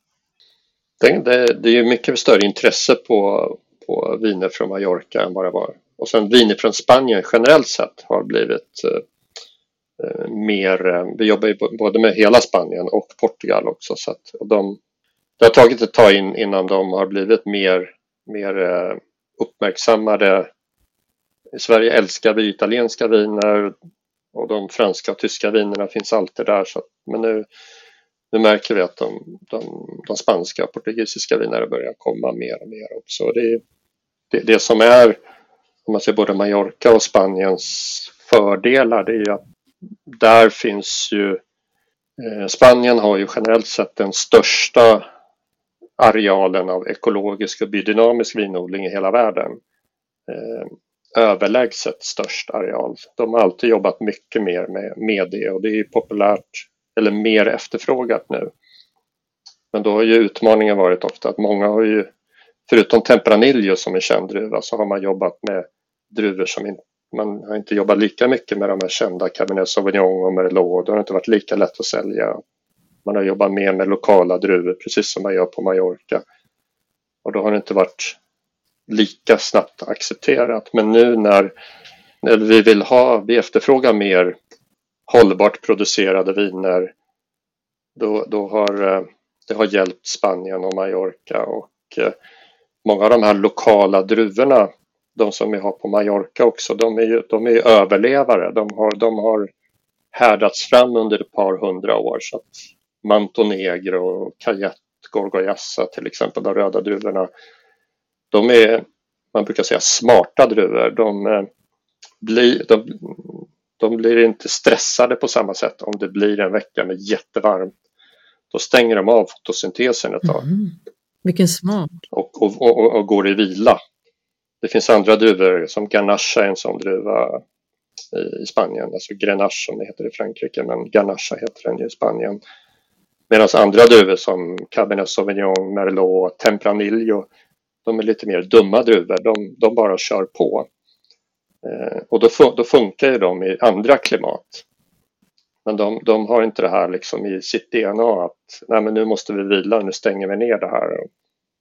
Det, det, det är ju mycket större intresse på, på viner från Mallorca än vad det var. Och sen viner från Spanien generellt sett har blivit eh, eh mer, eh, vi jobbar ju både med hela Spanien och Portugal också så att och de, det har tagit ett tag in, innan de har blivit mer, mer eh, uppmärksammade. I Sverige älskar vi italienska viner och de franska och tyska vinerna finns alltid där. Så, men nu, nu märker vi att de, de, de spanska och portugisiska vinerna börjar komma mer och mer också. Det, det, det som är, om man ser både Mallorca och Spaniens fördelar, det är ju att där finns ju eh, Spanien har ju generellt sett den största arealen av ekologisk och biodynamisk vinodling i hela världen. Eh, överlägset störst areal. De har alltid jobbat mycket mer med, med det och det är populärt eller mer efterfrågat nu. Men då har ju utmaningen varit ofta att många har ju, förutom Tempranillo som är känd druva, så har man jobbat med druvor som in, man har inte jobbat lika mycket med de här kända Cabernet Sauvignon och Merlot. Det har inte varit lika lätt att sälja man har jobbat mer med lokala druvor precis som man gör på Mallorca. Och då har det inte varit lika snabbt accepterat. Men nu när, när vi vill ha, vi efterfrågar mer hållbart producerade viner då, då har eh, det har hjälpt Spanien och Mallorca och eh, många av de här lokala druvorna de som vi har på Mallorca också, de är ju, de är överlevare. De har, de har härdats fram under ett par hundra år så att Mantonegro, Cayette, Gorgoyassa till exempel, de röda druvorna. De är, man brukar säga smarta druvor. De, eh, blir, de, de blir inte stressade på samma sätt om det blir en vecka med jättevarmt. Då stänger de av fotosyntesen ett tag. Mm. Vilken smart. Och, och, och, och, går i vila. Det finns andra druvor som Ganache är en sån druva i Spanien, alltså Grenache som det heter i Frankrike, men Ganache heter den i Spanien. Medan andra druvor som Cabernet Sauvignon, Merlot, Tempranillo de är lite mer dumma druvor. De, de bara kör på. Eh, och då, då, funkar ju de i andra klimat. Men de, de, har inte det här liksom i sitt DNA att Nej, men nu måste vi vila, nu stänger vi ner det här.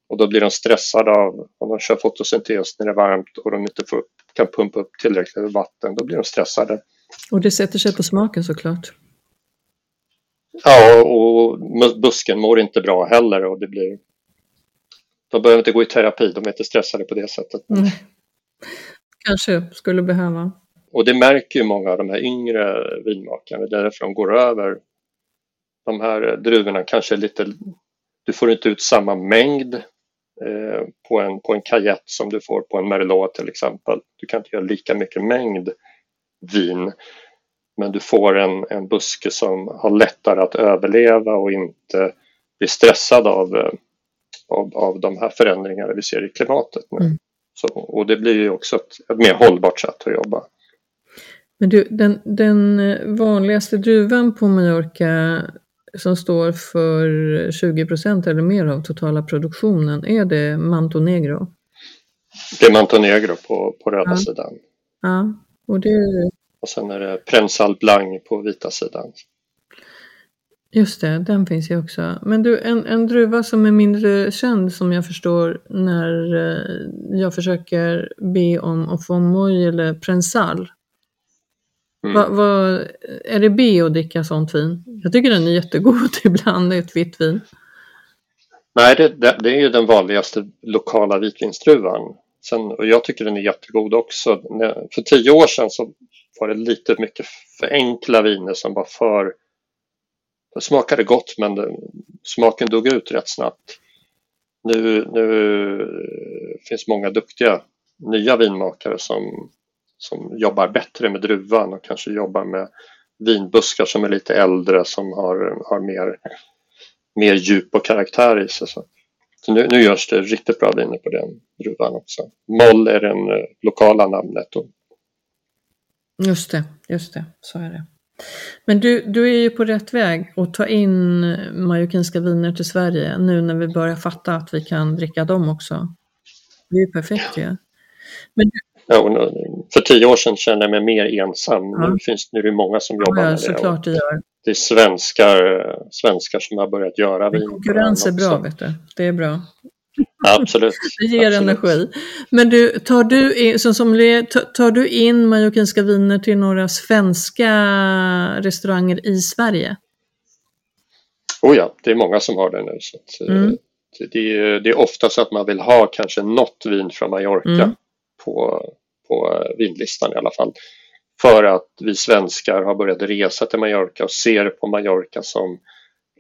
Och då blir de stressade av om de kör fotosyntes när det är varmt och de inte får, kan pumpa upp tillräckligt med vatten. Då blir de stressade. Och det sätter sig på smaken såklart. Ja, och busken mår inte bra heller och det blir... De behöver inte gå i terapi, de är inte stressade på det sättet. Mm. Kanske skulle behöva. Och det märker ju många av de här yngre vinmakarna, det är därför de går över. De här druvorna kanske lite... Du får inte ut samma mängd eh, på en, på en Cayette som du får på en Merlot till exempel. Du kan inte göra lika mycket mängd vin men du får en, en buske som har lättare att överleva och inte blir stressad av, eh, av, av de här förändringarna vi ser i klimatet nu. Mm. Så, och det blir ju också ett, ett mer hållbart sätt att jobba. Men du, den, den vanligaste druvan på Mallorca som står för 20 procent eller mer av totala produktionen, är det Mantonegro? Det är Mantonegro på, på röda ja. sidan. Ja, och det och sen är det Prensal Blanc på vita sidan. Just det, den finns ju också. Men du, en, en druva som är mindre känd som jag förstår när eh, jag försöker be om att få moj eller prensal. Mm. Va, va, är det B att dricka sånt vin? Jag tycker den är jättegod ibland, ett vitt vin. Nej, det, det, det är ju den vanligaste lokala vitvinsdruvan. Sen, och jag tycker den är jättegod också. För tio år sedan så var det lite mycket för enkla viner som var för... Det smakade gott men det, smaken dog ut rätt snabbt. Nu, nu finns många duktiga nya vinmakare som, som jobbar bättre med druvan och kanske jobbar med vinbuskar som är lite äldre som har, har mer, mer djup och karaktär i sig. Så. så nu, nu görs det riktigt bra viner på den druvan också. Moll är det eh, lokala namnet. Och... Just det, just det, så är det. Men du, du är ju på rätt väg att ta in majorkinska viner till Sverige nu när vi börjar fatta att vi kan dricka dem också. Det är ju perfekt ju. Ja. Men ja, för tio år sedan kände jag mig mer ensam. Ja. Nu, finns, nu är det många som jobbar ja, med det. Klart det, gör. det är svenskar, svenskar som har börjat göra vin. Konkurrens är bra, vet du. Det är bra. Absolut. Det ger Absolut. energi. Men du, tar du in, som sommelier, tar du in majorkinska viner till några svenska restauranger i Sverige? Oh ja, det är många som har det nu. Så att, mm. det, är, det är ofta så att man vill ha kanske något vin från Mallorca mm. På, på vinlistan i alla fall. För att vi svenskar har börjat resa till Mallorca och ser på Mallorca som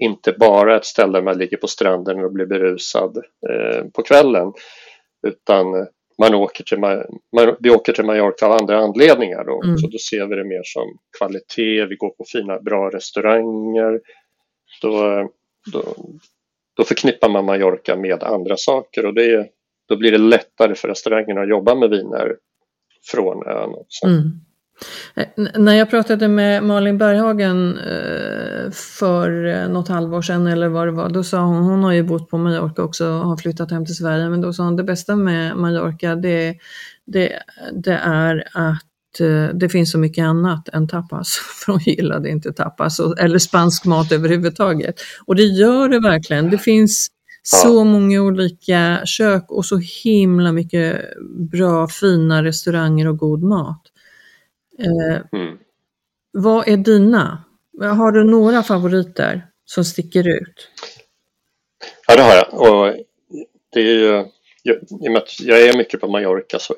inte bara ett ställe där man ligger på stranden och blir berusad eh, på kvällen utan man åker till, man, vi åker till Mallorca av andra anledningar då, mm. så då ser vi det mer som kvalitet, vi går på fina bra restauranger. Då, då, då förknippar man Mallorca med andra saker och det, då blir det lättare för restaurangerna att jobba med viner från ön också. Mm. Eh, när jag pratade med Malin Berghagen eh, för eh, något halvår sedan eller vad det var, då sa hon, hon har ju bott på Mallorca också och har flyttat hem till Sverige, men då sa hon det bästa med Mallorca det, det, det är att det finns så mycket annat än tapas, för hon gillade inte tapas eller spansk mat överhuvudtaget. Och det gör det verkligen. Det finns så många olika kök och så himla mycket bra, fina restauranger och god mat. Eh, mm. Vad är dina? Har du några favoriter som sticker ut? Ja, det har jag. Och det är ju, I och med att jag är mycket på Mallorca så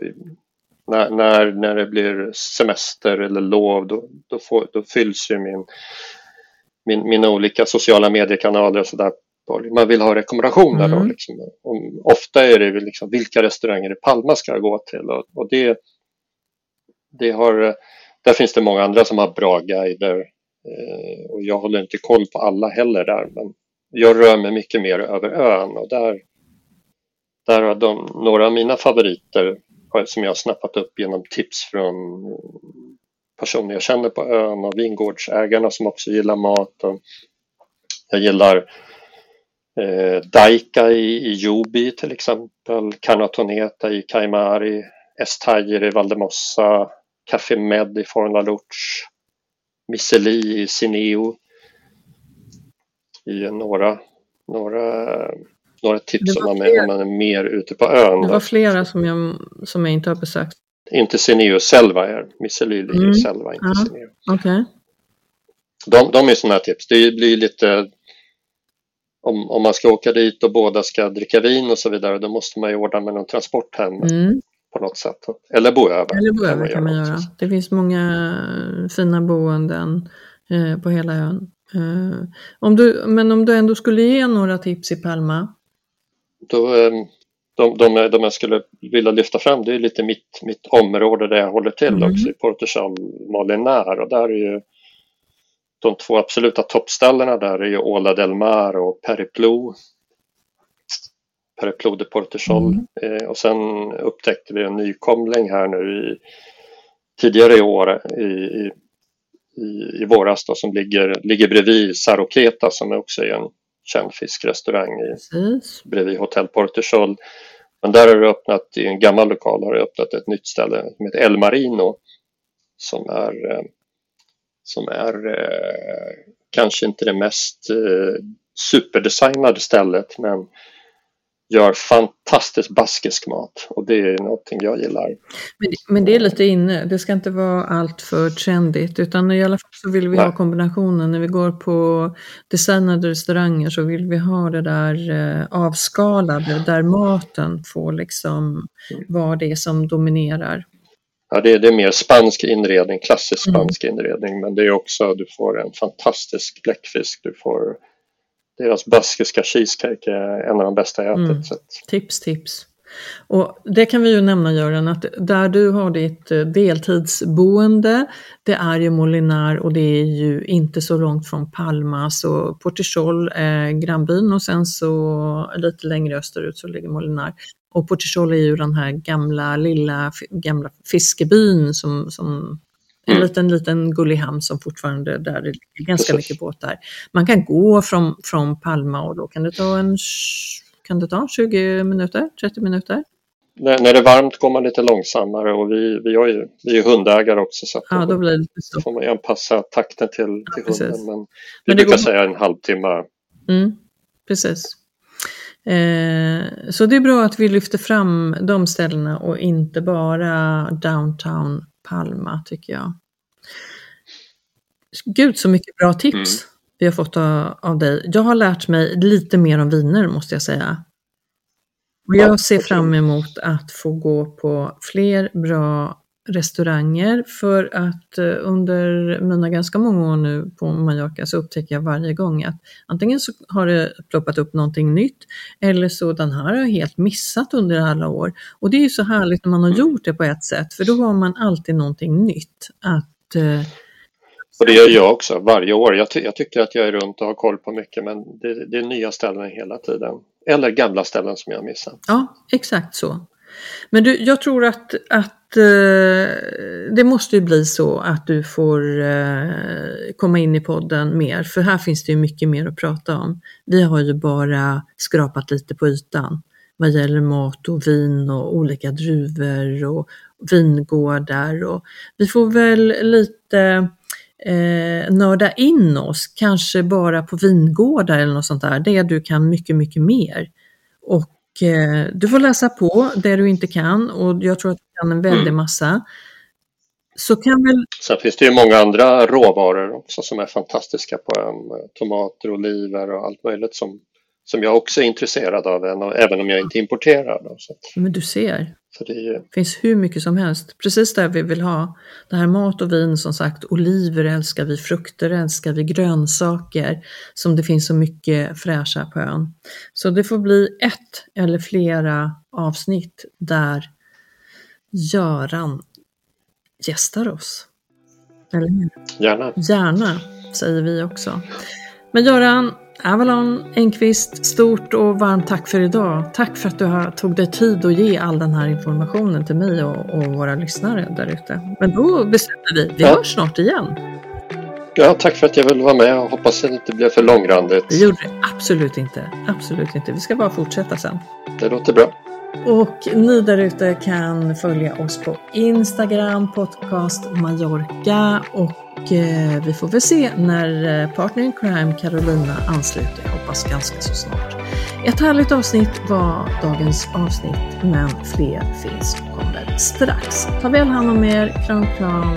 när, när, när det blir semester eller lov då, då, får, då fylls ju min, min, mina olika sociala mediekanaler och sådär. Man vill ha rekommendationer mm. då. Liksom. ofta är det liksom, vilka restauranger i Palma ska jag gå till? Och, och det, det har, där finns det många andra som har bra guider eh, och jag håller inte koll på alla heller där men jag rör mig mycket mer över ön och där, där har de, några av mina favoriter som jag har snappat upp genom tips från personer jag känner på ön och vingårdsägarna som också gillar mat. Och jag gillar eh, Daika i, i Jobi till exempel, Canatoneta i Kaimari, Estajer i Valdemossa, Café Med i Forna Lutz, Misseli i Sineo. I några, några, några tips om man, är, om man är mer ute på ön. Det var flera som jag, som jag inte har besökt. Inte Sineo, Selva är Misseli ligger mm. i Selva, inte ja, Sineo. Okay. De, de är sådana här tips. Det blir lite om, om man ska åka dit och båda ska dricka vin och så vidare då måste man ju ordna med någon transport hem. Mm på något sätt. Eller bo över. Eller bo över kan man göra. Det finns många fina boenden eh, på hela ön. Eh, om du, men om du ändå skulle ge några tips i Palma? Då, eh, de, de, de jag skulle vilja lyfta fram det är lite mitt, mitt område där jag håller till mm. också i Portugal Molinär och där är ju de två absoluta toppställena där är ju Ola del Mar och Periplo Pereplo de Portesol mm. eh, och sen upptäckte vi en nykomling här nu i, tidigare i år i, i, i, våras då, som ligger, ligger bredvid Saroketa som också är en känd fiskrestaurang i, bredvid Hotell Portesol. Men där har det öppnat, i en gammal lokal har det öppnat ett nytt ställe som heter El Marino som är, eh, som är eh, kanske inte det mest eh, superdesignade stället men gör fantastiskt baskisk mat och det är någonting jag gillar. Men, men det är lite inne, det ska inte vara allt för trendigt utan i alla fall så vill vi Nej. ha kombinationen. När vi går på designade restauranger så vill vi ha det där eh, avskalade där maten får liksom mm. vara det som dominerar. Ja, det är, det är mer spansk inredning, klassisk mm. spansk mm. inredning men det är också, du får en fantastisk bläckfisk, du får deras baskiska cheesecake är en av de bästa jag ätit. Mm. Tips, tips. Och det kan vi ju nämna Göran, att där du har ditt eh, deltidsboende, det är ju Molinar och det är ju inte så långt från Palma, så Portichol är grannbyn och sen så lite längre österut så ligger Molinar. Och Portichol är ju den här gamla lilla gamla fiskebyn som, som en mm. liten, liten gullig hamn som fortfarande, där det är ganska Precis. mycket båtar. Man kan gå från, från Palma och då kan det ta en kan det ta 20 minuter, 30 minuter? När, när det är varmt går man lite långsammare och vi, vi, har ju, vi är hundägare också så ja, då, blir det så. får man anpassa takten till, till ja, hunden. Men vi men brukar går... säga en halvtimme. Mm, precis. Eh, så det är bra att vi lyfter fram de ställena och inte bara downtown Palma tycker jag. Gud så mycket bra tips mm. Vi har fått av, dig. Jag har lärt mig lite mer om viner måste jag säga. Och jag ser fram emot att få gå på fler bra restauranger för att eh, under mina ganska många år nu på Mallorca så upptäcker jag varje gång att antingen så har det ploppat upp någonting nytt eller så den här har jag helt missat under alla år. Och det är ju så härligt när man har gjort det på ett sätt för då har man alltid någonting nytt att eh, och det gör jag också varje år. Jag, ty jag, tycker att jag är runt och har koll på mycket men det, det är nya ställen hela tiden. Eller gamla ställen som jag missar. Ja, exakt så. Men du, jag tror att, att eh, det måste ju bli så att du får eh, komma in i podden mer, för här finns det ju mycket mer att prata om. Vi har ju bara skrapat lite på ytan vad gäller mat och vin och olika druvor och vingårdar och vi får väl lite eh, nörda in oss, kanske bara på vingårdar eller något sånt där, det du kan mycket, mycket mer. Och eh, du får läsa på det du inte kan och jag tror att du kan en väldig mm. massa. Så kan väl... Sen finns det ju många andra råvaror också som är fantastiska på en. Tomater, oliver och allt möjligt som, som jag också är intresserad av, även om jag inte importerar. Då. Men du ser. Det är... finns hur mycket som helst. Precis det vi vill ha. Det här mat och vin som sagt, oliver älskar vi, frukter älskar vi, grönsaker som det finns så mycket fräscha på ön. Så det får bli ett eller flera avsnitt där Göran gästar oss. Eller Gärna. Gärna, säger vi också. Men Göran, Avalon Enqvist, stort och varmt tack för idag. Tack för att du tog dig tid att ge all den här informationen till mig och, och våra lyssnare där ute. Men då bestämmer vi, vi ja. hörs snart igen. Ja, tack för att jag ville vara med och hoppas att det inte blev för långrandigt. Det gjorde det absolut inte. Absolut inte. Vi ska bara fortsätta sen. Det låter bra. Och ni där ute kan följa oss på Instagram, podcast Mallorca och Eh, vi får väl se när eh, Partner in Crime Carolina ansluter. Jag hoppas ganska så snart. Ett härligt avsnitt var dagens avsnitt, men fler finns och kommer strax. Ta väl hand om er. Kram, kram.